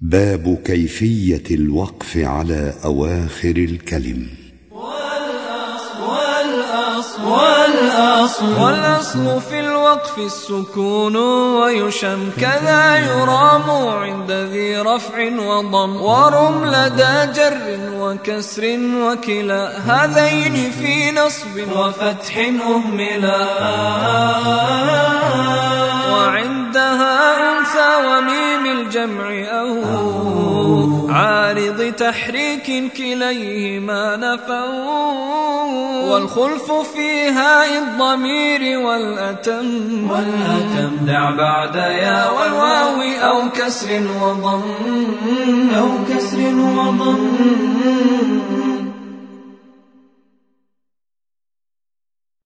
باب كيفية الوقف على أواخر الكلم. والأصل والأصل في الوقف السكون ويشم كذا يرام عند ذي رفع وضم. ورم لدى جر وكسر وكلا هذين في نصب وفتح أهملا. وعندها أنثى وميم الجمع أو عارض تحريك كليهما نفوا. والخلف فيها الضمير والأتم. والأتم. دع بعد يا والواو أو كسر وضم. أو كسر وضم.